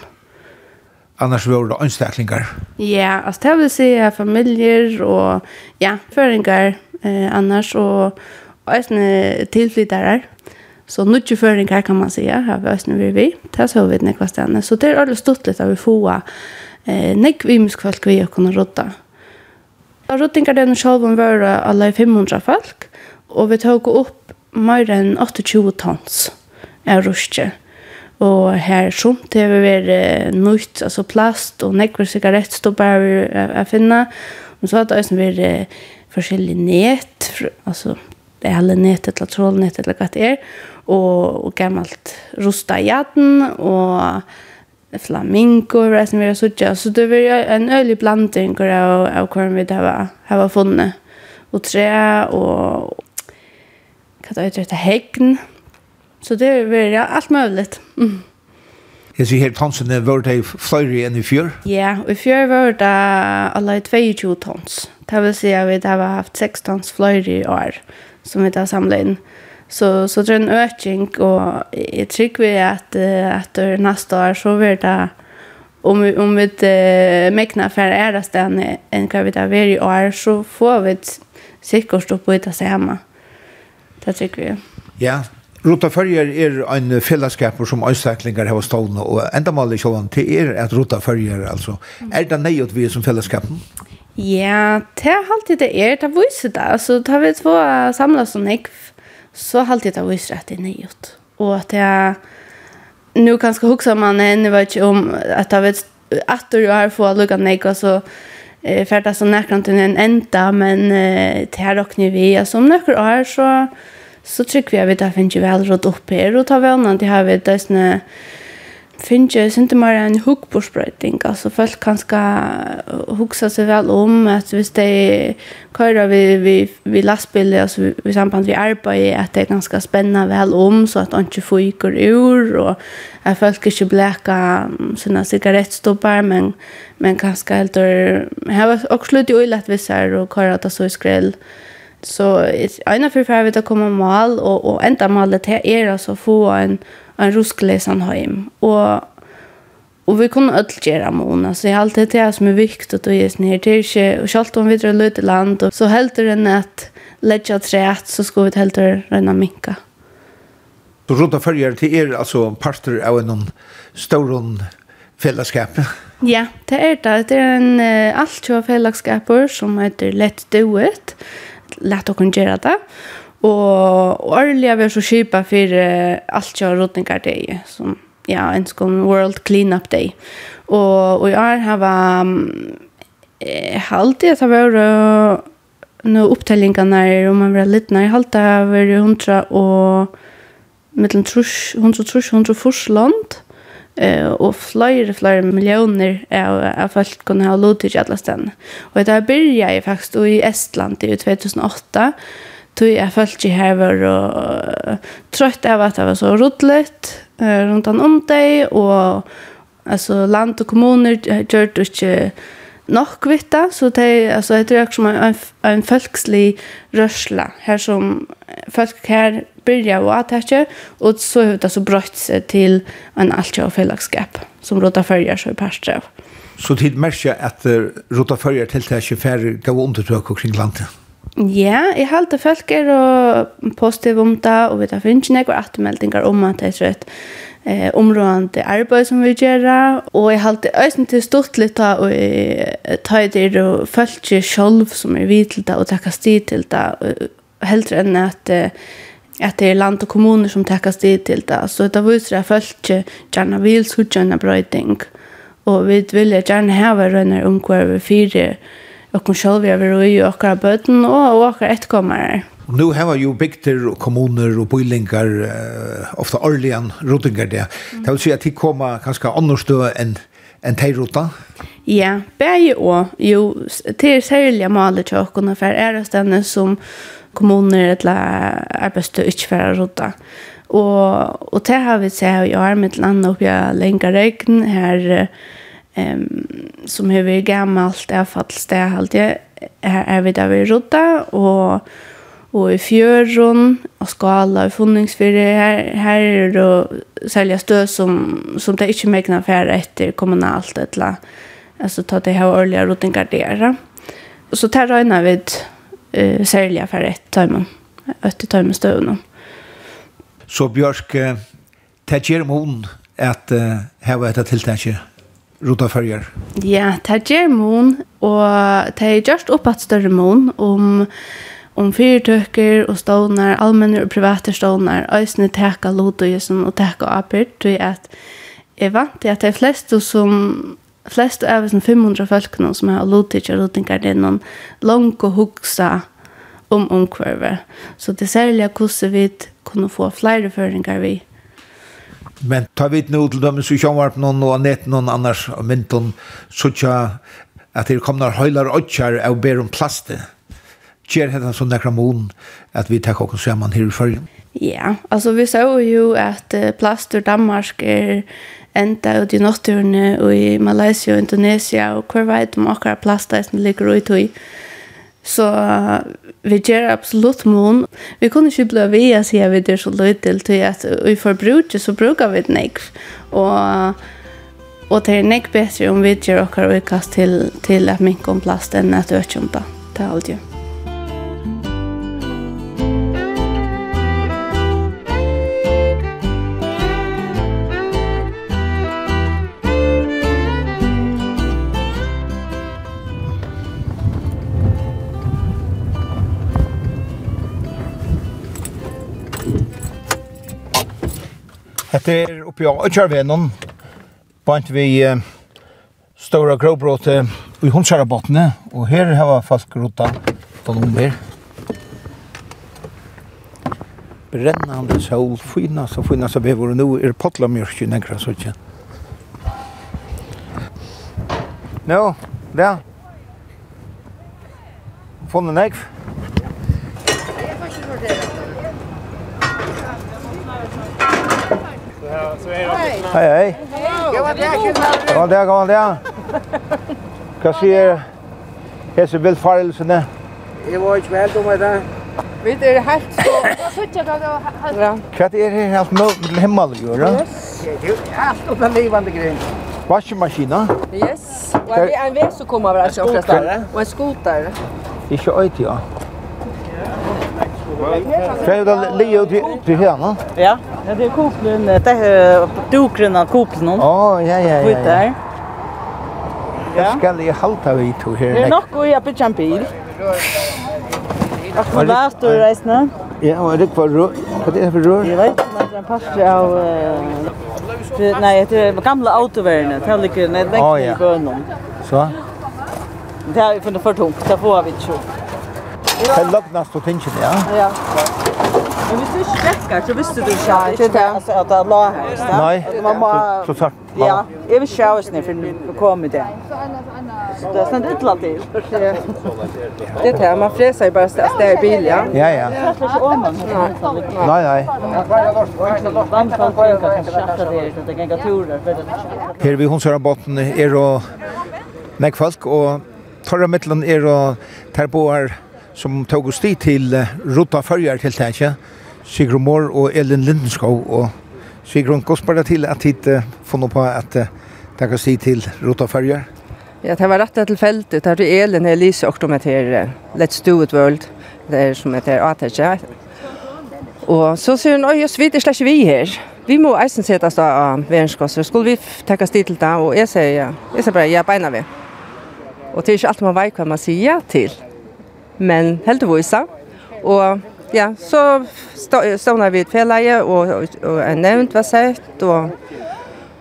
annars var det anstaklingar. Ja, altså det vil si familier og ja, føringar eh, annars och ösne tillflyttare. Så nutje föringar kan man säga, har vi ösne vi vi. Det så vi nekva stanna. Så det är alldeles stort att vi får eh, nekva imskvalk vi och kunna rådda. Råddingar den själv om alla 500 folk. Och vi tog upp mer än 28 tons är ruske. Og her det har vi vært nøyt, altså plast og nekver sigarett stå vi finna. finne. Og så att det også vært forskjellige nät alltså det är alla nät eller trollnät eller hva det är och och gammalt rosta jaden och flamingo, och som vi har sådär så det var en ölig blanding av, av kvar vi det har funnit og trä och vad det heter hegn. Så det var allt möjligt mm. Jeg sier helt tonsene, var det flere enn i fjør? Ja, i fjør var det alle 22 tons. Det vil si at vi har haft 6 tons flere i år som vi har samlet inn. Så, så det er en økning, og jeg tror vi at etter neste år så vil det om vi, om vi uh, mekna for ærestene enn hva vi har vært i år, så får vi sikkert opp ut av seg hjemme. Det tror vi. Ja, Ruta Førjer er en fellesskaper som øynstaklinger har stålende, og enda maler sjåan til er at Ruta Førjer, altså. Er det nøyot vi som fellesskapen? Ja, det er alltid det er, det viser det. Altså, da vi två samlas som nekv, så alltid det viser at det er nøyot. Og at jeg, nu kanskje huksa man enn, jeg vet ikke om, at da vi at du har få lukka nekv, så eh, färdas så nekrant till en enda, men eh, det här råkner vi, alltså om några år, så så trykker vi at vi da finner vel råd opp her, og ta vannene til her vi da sånne finner ikke mer en hukkbordsprøyting. Altså folk kan skal hukse seg vel om at hvis de kører vi, vi, vi lastbil, altså vi, samband vi arbeid, at det är ganska spännande vel om, så at han ikke fyker ur, og at folk ikke bleker sånne sigarettstopper, men, men kanske helt og... Jeg har også slutt i øyne at vi og kører det så i skrell. Så ena för för vi att komma mal och och ända malet här är alltså få en en rusklesan hem och och vi kunde öll göra Jag så (laughs) allt det som är viktigt och just ner till sig och självt om vi drar ut i land och så helt den att lägga trät så ska vi helt renna minka. Så runda följer till er alltså parter av en stor fällskap. Ja, det är det. Det är en uh, allt som fällskapor som heter Let's Do It lett å kunne gjøre det. Og årlig er vi så kjøpet for uh, alt kjør rådninger det som ja, en sånn World Cleanup Day. Og, og i år har vi eh, alltid at det var nå opptellingene her, om man var litt nær, halvt det vært hundra og mellom trus, hundra trus, hundra forslag eh och flyr flyr miljoner av folk kunde ha låtit alla ställen. Och det här började ju faktiskt i Estland i 2008 tog jeg følte här var och trött av att det var så rodlet runt om dig och alltså land och kommuner gjør det nok vita så det alltså jag tror som en en folkslig rörsla här som folk här börjar och attacka och så hur det så brött sig till en alltjå fällskap som rota följer så pastor. Så tid märker att rota följer till det 24 gav undertök och kring landet. Ja, jeg halte folk er og positiv om det, og vi tar finnes ikke noen attermeldinger om at det er at eh områdande arbeid som vi gör och jag hållt ösen till stort lite och ta det och fölke själv som är vitligt och tacka stil till det helt än att att det är land och kommuner som tackar stil till det så det så att fölke gärna vill så gärna bröding och vi vill gärna ha rönner om kvar vi fyra och själva vi över och våra böten och våra efterkommare. Og nu har jo bygter og kommuner og bøylingar, uh, ofta årligan rotingar det. Mm. Det vil si at de kommer kanskje annerstå enn en teirota? Ja, bæge og jo, det er særlig maler til åkken for ærestene som kommuner eller arbeidstøy ikke for å rota. Og, og det har vi sett i år med landet oppe i regn her um, som har vært gammelt avfallssted alltid. Her er vi der vi rota og og i fjøren og skala og funningsfyrre. Her, her er det særlig stød som, som det ikke megna færre etter kommunalt eller altså ta det her årlige rottingar der. Så tar røyna vi uh, sälja færre etter tøymen, etter tøymen støvene. Så Bjørk, det gjør hun at uh, her var dette tiltaket rota färger. Ja, det är mon och det är just upp att större mon om om fyrirtøkker og stånar, allmenner og private stånar, øysene teka lodøyesen og teka apyrt, tog at jeg vant til at de fleste som flest av oss 500 folkene som har lodøyser og lodøyser, det er noen langt og huksa om omkvarver. Så det særlig er hvordan vi kunne få flere føringer vi. Men ta vidt nå til dem, så kommer vi noen og nett noen annars, og mynton, så tja at det kommer høyler og åttjar og ber om plastet gjør det sånn nekra mån at vi tar oss sammen her i følgen? Ja, altså vi sa jo at plast ur Danmark er enda ut i nåtturene og i Malaysia og Indonesia og hver vei de akkurat plast som ligger ut i. Så vi gjør absolutt mån. Vi kunne ikke bli ved å si at vi er så løy til at vi får bruke, så bruker vi det nekv. Og Og det er nek bedre om vi gjør okkar utkast til, til at mink om plast enn at økjumta. Det er alt jo. Hette er oppi av Øtjarvenon, bant vi eh, Stora Gråbråte i Hundsjarabottene, og her har folk rota ballonger. Brennande sol, fina så fina så behöver nu er potla mjörk i negra så tjän. Nå, no, där. Fonden ekv. Hei, hei. God dag, god dag. Hva sier hese bilfarelsene? Jeg var ikke med om det. Vi er helt så... Hva er det helt med himmel å gjøre? Det er helt om en livande grunn. Vaskemaskina? Yes. Og en vei som kommer av det, og en skoter. Ikke øyt, ja. Kjær da leo til henne? Ja, Ja, det är koplen, det är dukren av koplen. Å, ja, ja, ja. där. ja. Jag ska ju halta vi to här. Det är nog god jag bitch en bil. Och vad står det reisna? Ja, och det var rör. Vad är det för rör? Jag vet inte, men den passar av nej, det är gamla autovärnet. Det ligger en väg i bönan. Så? Det är för tungt, det får vi inte. Det er løgnast og tingene, ja. Ja. Men hvis du ikke rekker, så visste du ikke at det ikke at det la her. Nei. Så sagt, ja. Jeg vil sjå oss ned for å komme det. Det er sånn utla til. Det er det, man freser jo bare at det er bil, ja. Ja, ja. Nei, nei. Her vi hundsøra botten er og nek folk, og torra mittlen er og terboar som tog oss dit til uh, Rota Førjar-tiltaket, Sigrun Mår og Elin Lindenskov. Og Sigrun, hvordan var til at hit uh, funnet på at uh, det kan si til Rota Førjar? Ja, det var rett til feltet. Det er Elin og Elise og med til uh, Let's Do It World, det er som heter ATG. Og så sier hun, oi, vi er slett vi her. Vi må eisen setas da av verenskosser. Skulle vi tenke oss dit til det? Og jeg sier, ja. jeg sier bare, ja, beina vi. Og det er ikke alt man vet hva man sier ja til men heldigvis. Og ja, så stod vi et fjelleie, og, og, og en nevnt var sett, og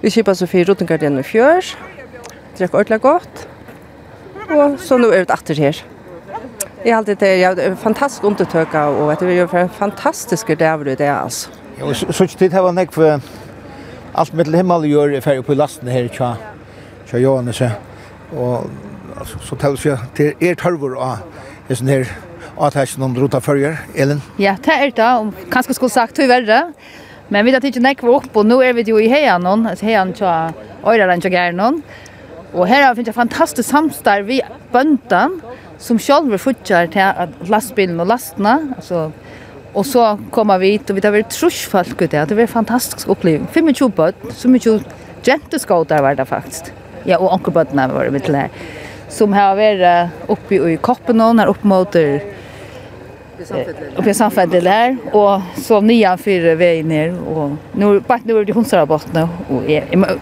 vi kjipet så fire rotengardiene i fjør, drekk ordentlig godt, og så nå er det etter her. Jeg har alltid det, ja, fantastisk undertøka, og det er jo en fantastisk dæver i det, altså. Ja, og så ikke tid var nek for alt mitt himmel gjør er ferdig på lasten her, tja, tja Johannes, og så tals jeg til er tørvor av det sånn her avtæsjen om rota førjer, Elin? Ja, det er det, om kanskje skulle sagt hur verre. Men vi tar ikke nekva opp, og nå er vi jo i heian noen, altså heian tja øyreren tja gær någon. Og her har vi finnet fantastisk samstar vi bøndan, som selv fortsatt til lastbilen og lastna altså och så kommer vi hit, och vi tar väl trusjfolk ut det. Det var en fantastisk upplevelse. 25 bøtt, så mycket jenteskåter var det faktiskt. Ja, och ankerbøttene var det mitt här som har varit uppe i koppen och när upp mot uppe i samfället där och så nya fyra väg ner och nu bara nu är det hunsar botten och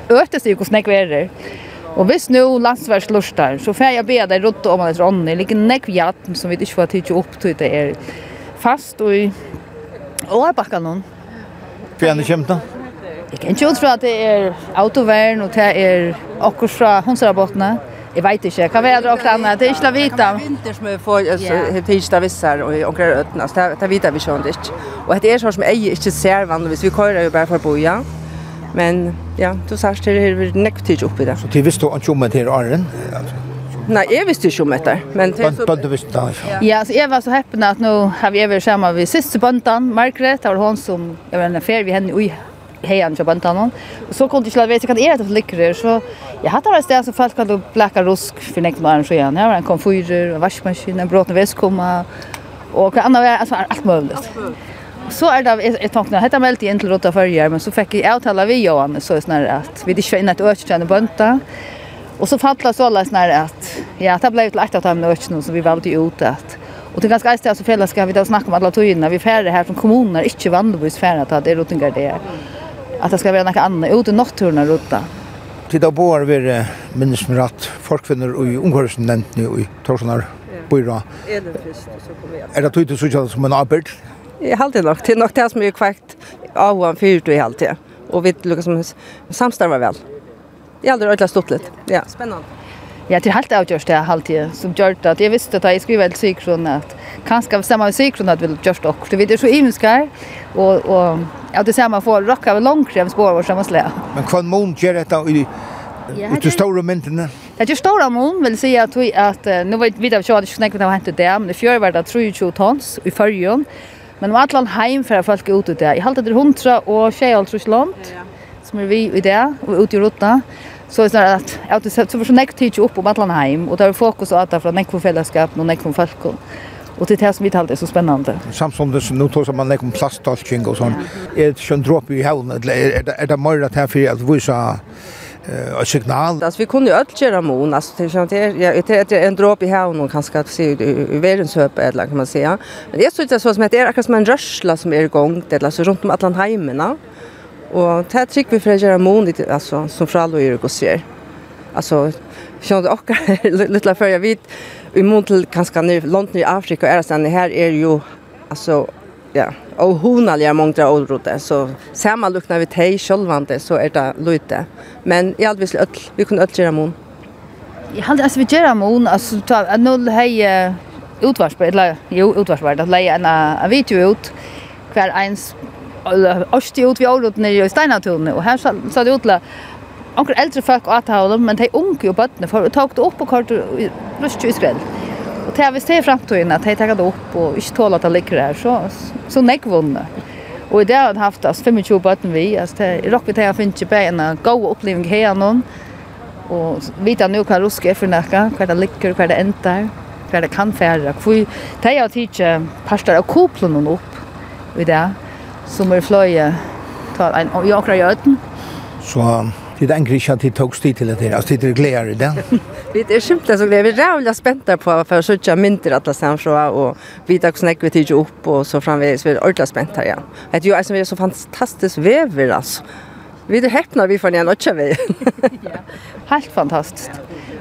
ötes ju hur snäck väder Och hvis nu landsvärs lustar så får jag be dig runt om att Ronny ligger näck jatt som vi inte får tid upp till det är fast och och er det Fjärde da? Jeg kan inte tro at det er autovärn og det er akkurat från Hundsrabottna. Jeg vet ikke, hva er det også annet? Det er är inte vita. Vinter som vi får, alltså, helt tisdag vissar och omkring ötna, alltså, det är vita vi kör ikke. Og det er sånn som jeg ikke ser vanligvis, vi kører jo bare for å bo, ja. Men ja, du sa att det er näkt oppi det. Så det visste du ikke om det her, åren? Nei, jeg visste ikke om det Men det visste det. Ja, så jeg var så heppen at nå har vi vært sammen med siste böntan, Margaret, det var hun som, jeg var en fär vi henne i hejan till bantan. Så kunde jag veta kan är det för lyckor så jag hade det där så folk kan då blacka rusk för nästa morgon så igen. Jag var en konfyrer, en vaskmaskin, en bråten väst komma och andra alltså allt möjligt. Så är det ett tanke. Hetta meldt i till rota förjar men så fick jag uttala vi Johan så är snarare att vi det svinna ett ökjärn i bönta. Och så fattade så alla snarare att ja, det blev lätt att ta med ökjärn så vi valde ut att Och det ganska ästigt så fälla ska vi då snacka om alla togina. Vi färre här från kommuner, inte vanligtvis färre att det är rotingar det är att det ska vara något annat ut i naturen ruta. Tid då bor vi minst med att folkfinner och ungkarsen nämnt nu i Torsnar byrå. Är det först så kommer jag. Är det tydligt så som en arbet? Jag har det nog till nog det som är kvakt av han för du i allt det. Och vi lyckas som samstarvar väl. Det är aldrig ordentligt stort lite. Ja, spännande. Ja, det är helt avgjort det här halvtid som gör det. Jag visste att jag skulle väl psykron att kanske samma psykron att vill görs dock. Det är så imenskar och, och ja, det samma får rocka över långkräm spår vår samma slä. Men kvann mån gör detta i Ja, det stora myntene. Det är stora mån, vill säga att vi att nu vet vi att jag hade snäckt vad hänt det, men det fjör var det 320 tons i förjon. Men om allan heim för folk ut ut det. Jag hade det 100 och 6 land som är vi i det och ut i rutan. Så det är det att att det så för näkt tid upp på Ballanheim och där fokus att ta från näkt fällskap och näkt folk och det är som vi talade är så spännande. Samtidigt det nu tar som man näkt plasttalking och sånt. Är det schon dropp i havn eller är det mer att här för att visa eh signal. Alltså vi kunde ju öll köra mon alltså det känns det jag det är en dropp i havn och kanske att se i världens höp eller kan man säga. Men det är så det så som heter akkurat som en rörsla som är igång det alltså runt om Atlantheimen. Och det er trygg vi för att göra mån altså, alltså, som fra alle gjør og ser. Alltså, skjønner du också lite för jag vet, i mån til kanskje nu, långt i Afrika och det här är ju, alltså, ja, och er mange många åldrote, så samma luknar vi till självande så är det lite. Men i alt visst, vi kunde öll göra mån. Jag hade, alltså vi gör mån, alltså, noll hej, utvarsbart, eller jo, utvarsbar, att lägga en video ut, hver ens åsti ut vi året nere i Steinatunet, og her sa det utla Onkel eldre folk at dem men de unge og bøttene for, og tok det opp og kort rust i skrell. Og det er hvis det er fremtiden at de tar det opp og ikke tåler at det ligger her, så, så nekvunne. Og i det har jeg haft altså, 25 bøtten vi, altså det rock vi tar jeg finner ikke bare en god opplevelse her noen, og vita nu hva rusk er for nekka, hva det ligger, hva det endar, hva det kan færa, hva det er tidsi parster av koplen opp i det, som er fløye tar en og jag krar öten. Så det är en grej att det togs tid till det här. Alltså det är glädje i det. (laughs) Vi er simpelt så glädje. Vi er rævlig spänta på för att søtja mynter alla sen så og vi tar snäck vi tid opp og så framvis vi er ordentlig ordla her, ja. Det er jo alltså det är så fantastisk vever, altså. Vi är häpna vi får en notcha vi. (laughs) (laughs) Helt fantastiskt.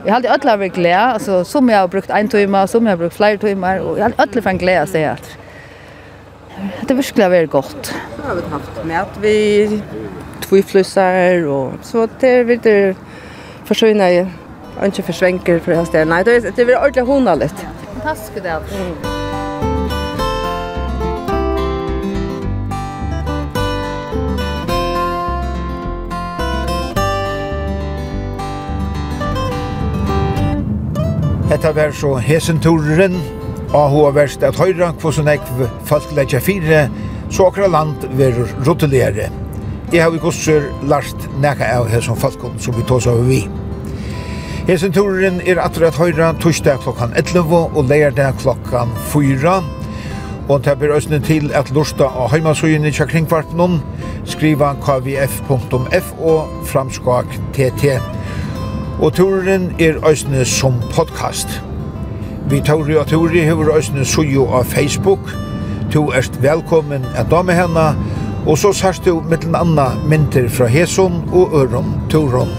Jag hade alla varit glädje alltså som jag har brukt en timme som jag har brukt flera timmar och jag hade alla fan glädje att säga att Det är verkligen väldigt gott. Det har vi haft med att vi tviflussar och så det är lite försvinna i inte försvänker för det här stället. Nej, det är, det är ordentligt honaligt. Fantastiskt det. Mm. Hetta var så hesenturen avhåverst at høyra hvordan jeg folk leggja fire, så akkurat land verur rotuligere. Jeg har i gosser lart nekka av hesson folkom som vi tås av vi. Hesen turen er atter at høyra torsdag klokkan 11 og leirdag klokkan 4. Og det blir østene til at lusta av heimasøyene tja kringkvartnum, skriva kvf.f og framskak tt. Og turen er østene som podcast. Vi Tauri og Tauri hever òsne suju av Facebook. Du erst velkommen at dame henne, og så sørst du mittel anna mynter fra Heson og Øron Turon.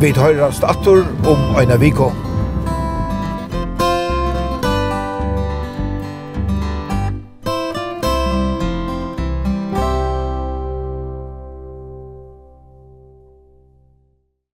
Vi høyrast atter om Øyna Viko.